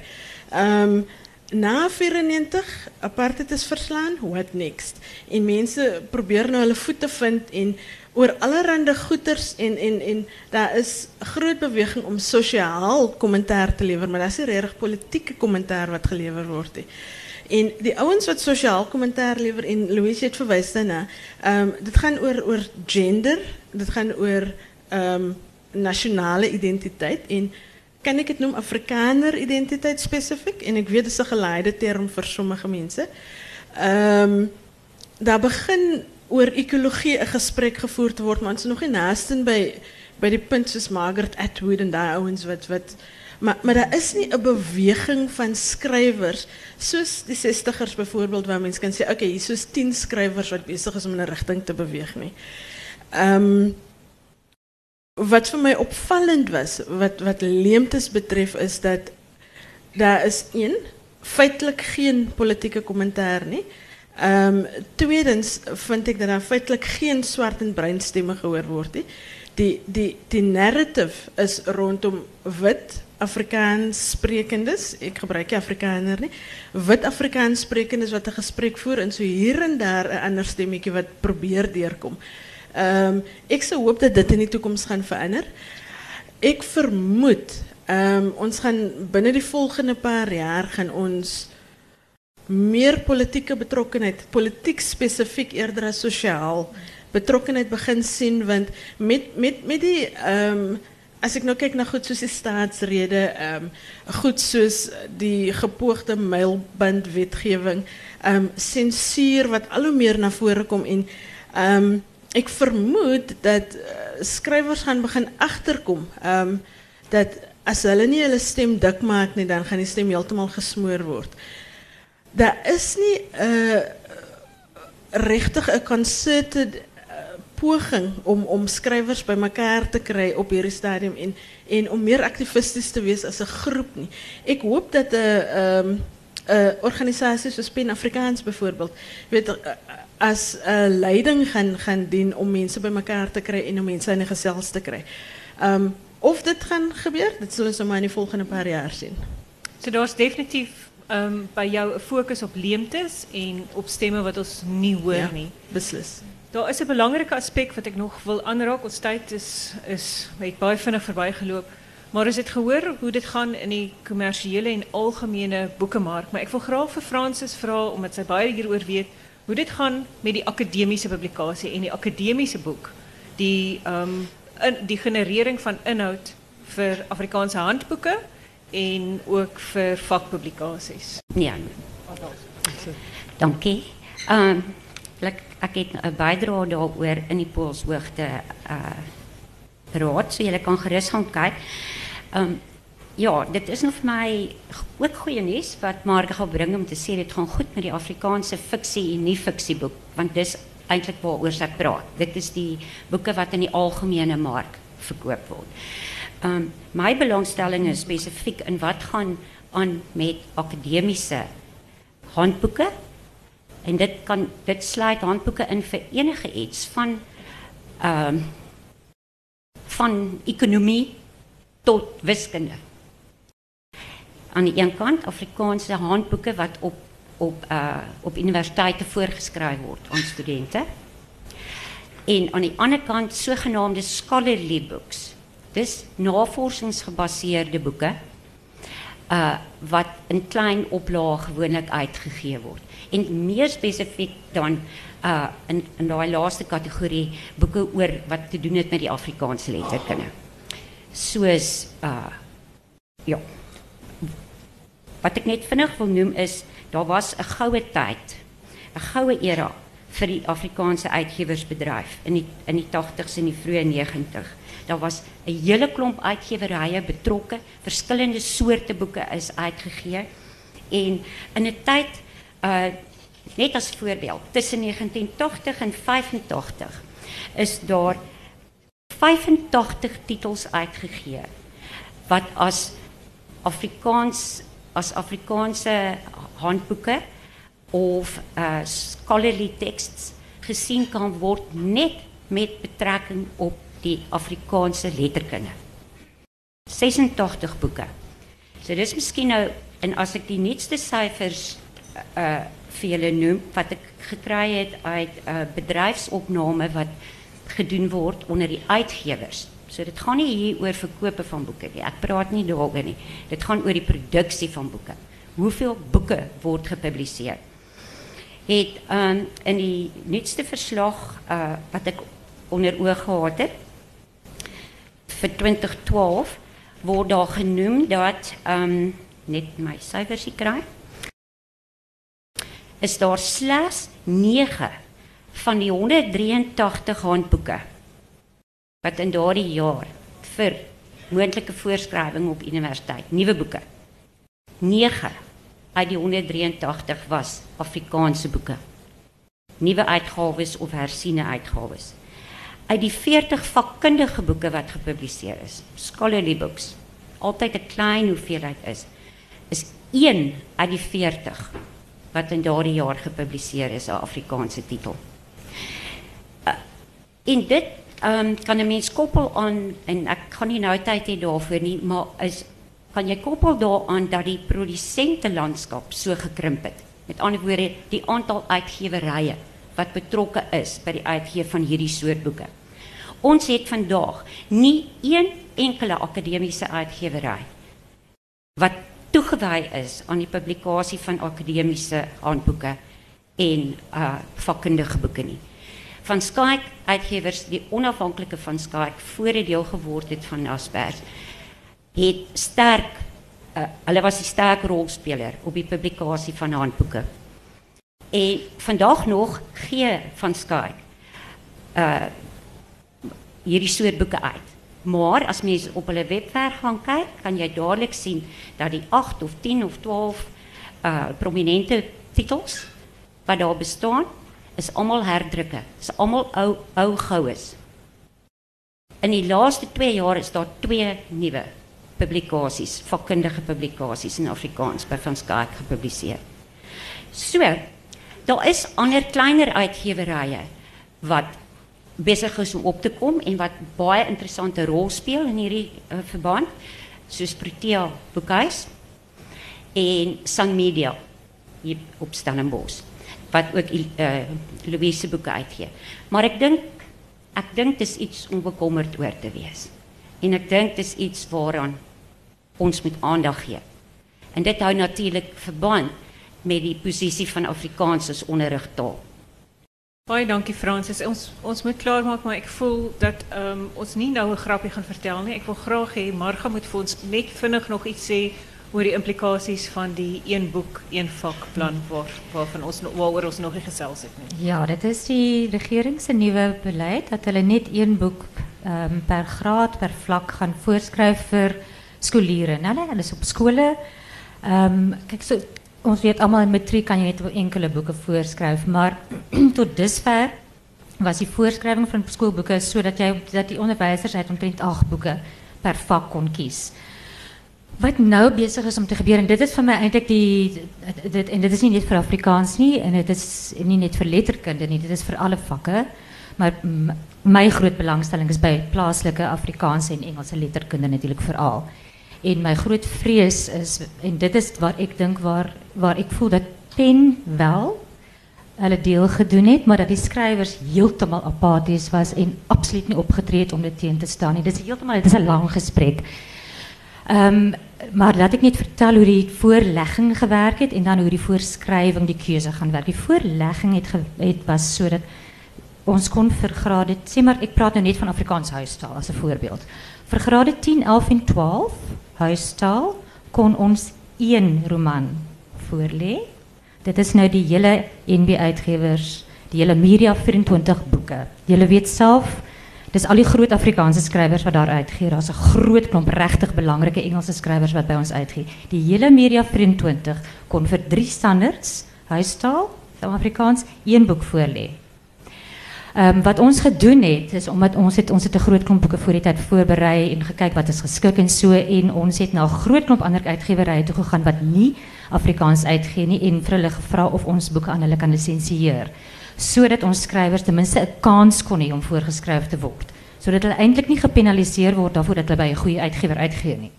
Ehm um, na 94 apartheid is verslaan, what next? En mense probeer nou hulle voete vind en oor allerlei goeders en en en daar is 'n groot beweging om sosiaal kommentaar te lewer, maar daar is nie regtig politieke kommentaar wat gelewer word nie. En die ouens wat sosiaal kommentaar lewer en Louise het verwys daarna, ehm um, dit gaan oor gender, dit gaan oor ehm um, identiteit en kan ik het noemen Afrikaner identiteit specifiek en ik weet dat is een geleide term voor sommige mensen. Um, daar begin oor ekologie 'n gesprek gevoer te word, maar ons nog nie naaste by by die punt soos Margaret Atwood en daai ouens wat wat maar maar daar is nie 'n beweging van skrywers soos die 60ers byvoorbeeld waar mense kan sê okay, hier is 10 skrywers wat besig is om in 'n rigting te beweeg nie. Ehm wat vir my opvallend was wat wat leemtes betref is dat daar is een feitelik geen politieke kommentaar nie. Um, tweedens vind ik dat er feitelijk geen zwart en bruin gehoord. Die, die, die narrative is rondom wit Afrikaans sprekendes. Ik gebruik je Afrikaner niet. Wit Afrikaans sprekendes wat een gesprek voeren. En zo hier en daar een ander stemmetje wat probeert deurkom. Um, ik zou hoop dat dit in de toekomst gaan veranderen. Ik vermoed, um, ons gaan binnen die volgende paar jaar gaan ons meer politieke betrokkenheid, politiek specifiek eerder as sosiaal betrokkenheid begin sien want met met met die ehm um, as ek nou kyk na goed soos die staatsrede, ehm um, goed soos die gepoogde mylband wetgewing, ehm um, sensuur wat al meer na vore kom en ehm um, ek vermoed dat uh, skrywers gaan begin agterkom ehm um, dat as hulle nie hulle stem dik nie dan gaan die stem heeltemal gesmoor word daar is nie 'n uh, regtig 'n concerted uh, poging om om skrywers bymekaar te kry op hierdie stadium en om meer aktivisties te wees as 'n groep. Ek hoop dat uh, ehm 'n organisasie soos Pen Afrikaans byvoorbeeld weet 'n uh, leiding gaan gaan dien om mense bymekaar te kry en om mense in 'n gesels te kry. Um of dit gaan gebeur, dit sal ons nou maar in die volgende paar jaar sien. So daar's definitief um, bij jou een focus op leemtes en op stemmen wat ons niet hoor Ja, nie. beslis. Daar is een belangrijk aspect wat ik nog wil aanraak. Ons tijd is, is baie vinnig voorbijgelopen. Maar is het gehoor hoe dit gaan in die commerciële en algemene boekenmarkt? Maar ik wil graag voor Francis vragen, omdat zij baie hieroor weet, hoe dit gaan met die academische publicatie en die academische boek. Die, um, in, die generering van inhoud voor Afrikaanse handboeken en ook voor vakpublicaties. Ja. Dankie. Ehm um, ek ek het 'n bydrae daaroor in die Poolshoogte uh raad, so julle kan gerus gaan kyk. Um, ja, dit is nog vir my ook goeie nuus wat Mark gaan bring om te sê dit gaan goed met die Afrikaanse fiksie en nie fiksieboek, want dis eintlik waaroor sy praat. Dit is die boeke wat in die algemene mark verkoop word. Um, my belangstelling is spesifiek in wat gaan aan met akademiese handboeke en dit kan dit sluit handboeke in vir enige iets van ehm um, van ekonomie tot wiskunde. Aan die een kant Afrikaanse handboeke wat op op uh op universiteite voorgeskryf word aan studente. En aan die ander kant sogenaamde scholarly books. Dis navorsingsgebaseerde boeke uh wat in klein oplaag gewoonlik uitgegee word. En meer spesifiek dan uh in in daai laaste kategorie boeke oor wat te doen het met die Afrikaanse letterkunde. Soos uh ja. Wat ek net vinnig wil noem is daar was 'n goue tyd, een goue era vir die Afrikaanse uitgewersbedryf in die in die 80s en die vroeë 90. Daar was 'n hele klomp uitgewerrye betrokke, verskillende soorte boeke is uitgegee en in 'n tyd uh net as voorbeeld tussen 1980 en 85 is daar 85 titels uitgegee wat as Afrikaans as Afrikaanse handboeke of uh, scholarly texts gezien kan worden net met betrekking op die Afrikaanse letterkunde. 86 boeken. So dis miskien nou en as ek die nuutste syfers uh vir julle noem wat ek gekry het uit 'n uh, bedryfsopname wat gedoen word onder die uitgewers. So dit gaan nie hier oor verkope van boeke nie. Ek praat nie daaroor nie. Dit gaan oor die produksie van boeke. Hoeveel boeke word gepubliseer? Het um, in die nuutste verslag uh, wat ek onder oog gehad het vir 2012 word daar genoem dat um, net my syfers kry is daar slegs 9 van die 183 handboeke wat in daardie jaar vir moontlike voorskrywing op universiteit, nuwe boeke. 9 uit die 183 was Afrikaanse boeke. Nuwe uitgawes of hersiene uitgawes. Uit die 40 vakkundige boeke wat gepubliseer is, scholarly books, altyd 'n klein hoeveelheid is, is 1 uit die 40 wat in daardie jaar gepubliseer is, 'n Afrikaanse titel. Uh, en dit um, kan 'n mens koppel aan en ek gaan nie nou tyd hê daarvoor nie, maar is kan jy koppel daaraan dat die produsente landskap so gekrimp het. Met ander woorde, die aantal uitgewerye wat betrokke is by die uitgee van hierdie soort boeke. Ons het vandag nie een enkele akademiese uitgewery wat toegewy is aan die publikasie van akademiese handboeke en uh vakkundige boeke nie. Van Skyk uitgewers die onafhanklike van Skyk voor dit deel geword het van Naspers het sterk uh, hulle was die sterk rolspeler op die publikasie van handboeke. En vandag nog gee van Skyk uh hierdie soort boeke uit. Maar as mens op hulle webwerf gaan kyk, kan jy dadelik sien dat die 8 of 10 of 12 uh prominente titels wat daar bestaan, is almal herdrukke. Is almal ou ou goues. In die laaste 2 jaar is daar twee nuwe publikasies, vakkundige publikasies in Afrikaans by Van Schaik gepubliseer. So, daar is ander kleiner uitgewerye wat besig is om op te kom en wat baie interessante rol speel in hierdie uh, verband soos Protea Boekhuis en Sun Media hier op Stellenbosch wat ook uh, Louise boeke uitgee. Maar ek dink ek dink dis iets om bekommerd oor te wees. En ek dink dis iets waaraan ons moet aandag gee. En dit hou natuurlik verband met die posisie van Afrikaans as onderrigtaal. Baie dankie Francis. Ons ons moet klaarmaak, maar ek voel dat um, ons nie nou 'n grapie gaan vertel nie. Ek wil graag hê Marga moet vir ons net vinnig nog iets sê oor die implikasies van die een boek, een vakplan waar, waarvan ons waaroor ons nog nie gesels het nie. Ja, dit is die regering se nuwe beleid dat hulle net een boek um, per graad, per vlak gaan voorskryf vir skoliere. Nou hulle is op skole. Ehm um, kyk so ons weet almal in matriek kan jy net enkele boeke voorskryf, maar tot dusver was die voorskrywing van skoolboeke sodat jy dat die onderwysers uit omtrent 8 boeke per vak kon kies. Wat nou besig is om te gebeur en dit is vir my eintlik die dit en dit is nie net vir Afrikaans nie en dit is nie net vir letterkunde nie, dit is vir alle vakke. Maar my groot belangstelling is by plaaslike Afrikaanse en Engelse letterkunde natuurlik veral. En my groot vrees is en dit is waar ek dink waar waar ek voel dat pen wel hulle deel gedoen het, maar dat die skrywers heeltemal apaties was en absoluut nie opgetree het om dit teen te staan. Dit is heeltemal dit is 'n lang gesprek. Ehm maar laat ek net vertel hoe die voorlegging gewerk het en dan hoe die voorskrywing die keuse gaan werk. Die voorlegging het het was sodat ons kon vir grade sê maar ek praat nou net van Afrikaans huistaal as 'n voorbeeld. Vir grade 10, 11 en 12 huistaal kon ons een roman voorlê dit is nou die hele NB uitgewers, die hele Media 24 boeke. Julle weet self, dis al die groot Afrikaanse skrywers wat daar uitgee. Daar's 'n groot klomp regtig belangrike Engelse skrywers wat by ons uitgee. Die hele Media 24 kon vir drie standaards, huistaal, Afrikaans, een boek voorlê. Um, wat ons gedoen het, is omdat ons het, ons het een groot klomp boeken voor die tijd voorbereid en gekeken wat is geschikt en zo. So, en ons het nou een groot klomp andere uitgeverijen toe gegaan wat niet Afrikaans uitgeeft nie, en vir hulle gevra of ons boeken aan hulle kan licensieer. Zodat so onze schrijvers tenminste een kans kon hê om voorgeschreven te worden. Zodat so hulle eindelijk niet gepenaliseerd wordt daarvoor dat hulle bij een goede uitgever uitgeven.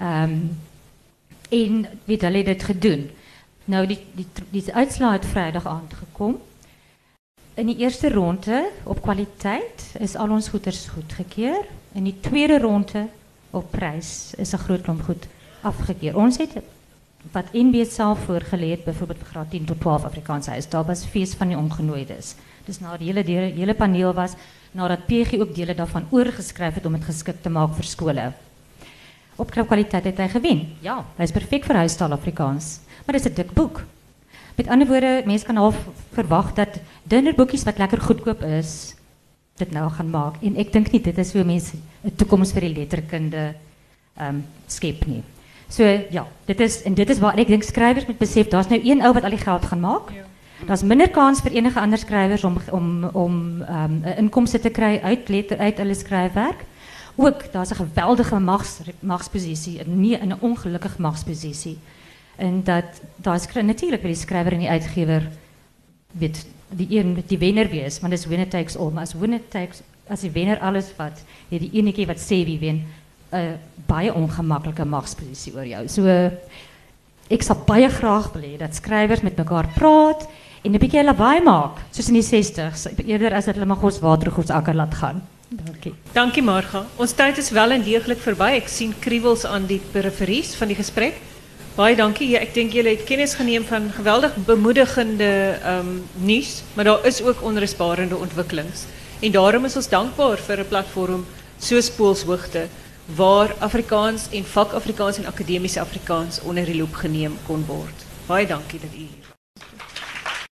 Um, ehm, en weet hulle het dit gedoen. Nou, die, die, die, die uitslag het vrijdag aangekomen. In die eerste ronde op kwaliteit is al ons goeders goedgekeur. In die tweede ronde op prys is 'n groot klomp goed afgekeur. Ons het wat NB het byvoorbeeld vir graad 10 tot 12 Afrikaanse huis. Was fees van die ongenooides. Dis na die hele hele paneel was nadat PG ook dele daarvan oorgeskryf het om dit geskik te maak vir skole. Op kwaliteit het hy gewen. Ja, hy is perfek vir huistaal Afrikaans. Maar dis 'n dik boek. Met andere woorden, mensen kan half verwachten dat dunne boekjes wat lekker goedkoop is, dit nou gaan maken. En ik denk niet, dit is hoe mensen de toekomst voor die letterkunde um, skep nie. So ja, dit is en dit is waar ek dink skrywers moet besef, daar's nou een ou wat al die geld gaan maak. Ja. Daar's minder kans vir enige ander skrywers om om om um, inkomste te kry uit letter uit hulle skryfwerk. Ook daar's 'n geweldige mags magsposisie, nie 'n ongelukkige magsposisie. En dat daar is natuurlijk bij die schrijver en die uitgever weet die een die wenner wees, want dis winner takes all, maar as winner takes as die wenner alles wat jy die enige wat sê wie wen uh, baie ongemaklike magsposisie oor jou. So uh, ek sal baie graag wil dat skrywers met mekaar praat en 'n bietjie lawaai maak, soos in die 60s, eerder as dat hulle maar ons watergoeds akker laat gaan. Dankie. Dankie Marga. Ons tyd is wel en deeglik verby. Ek sien kriewels aan die periferie van die gesprek. Baie dankie. Ja, ek dink julle het kennis geneem van geweldig bemoedigende ehm um, nuus, maar daar is ook onrusbarende ontwikkelings. En daarom is ons dankbaar vir 'n platform soos Poolshoogte waar Afrikaans en vak Afrikaans en akademiese Afrikaans onder die loep geneem kon word. Baie dankie dat u hier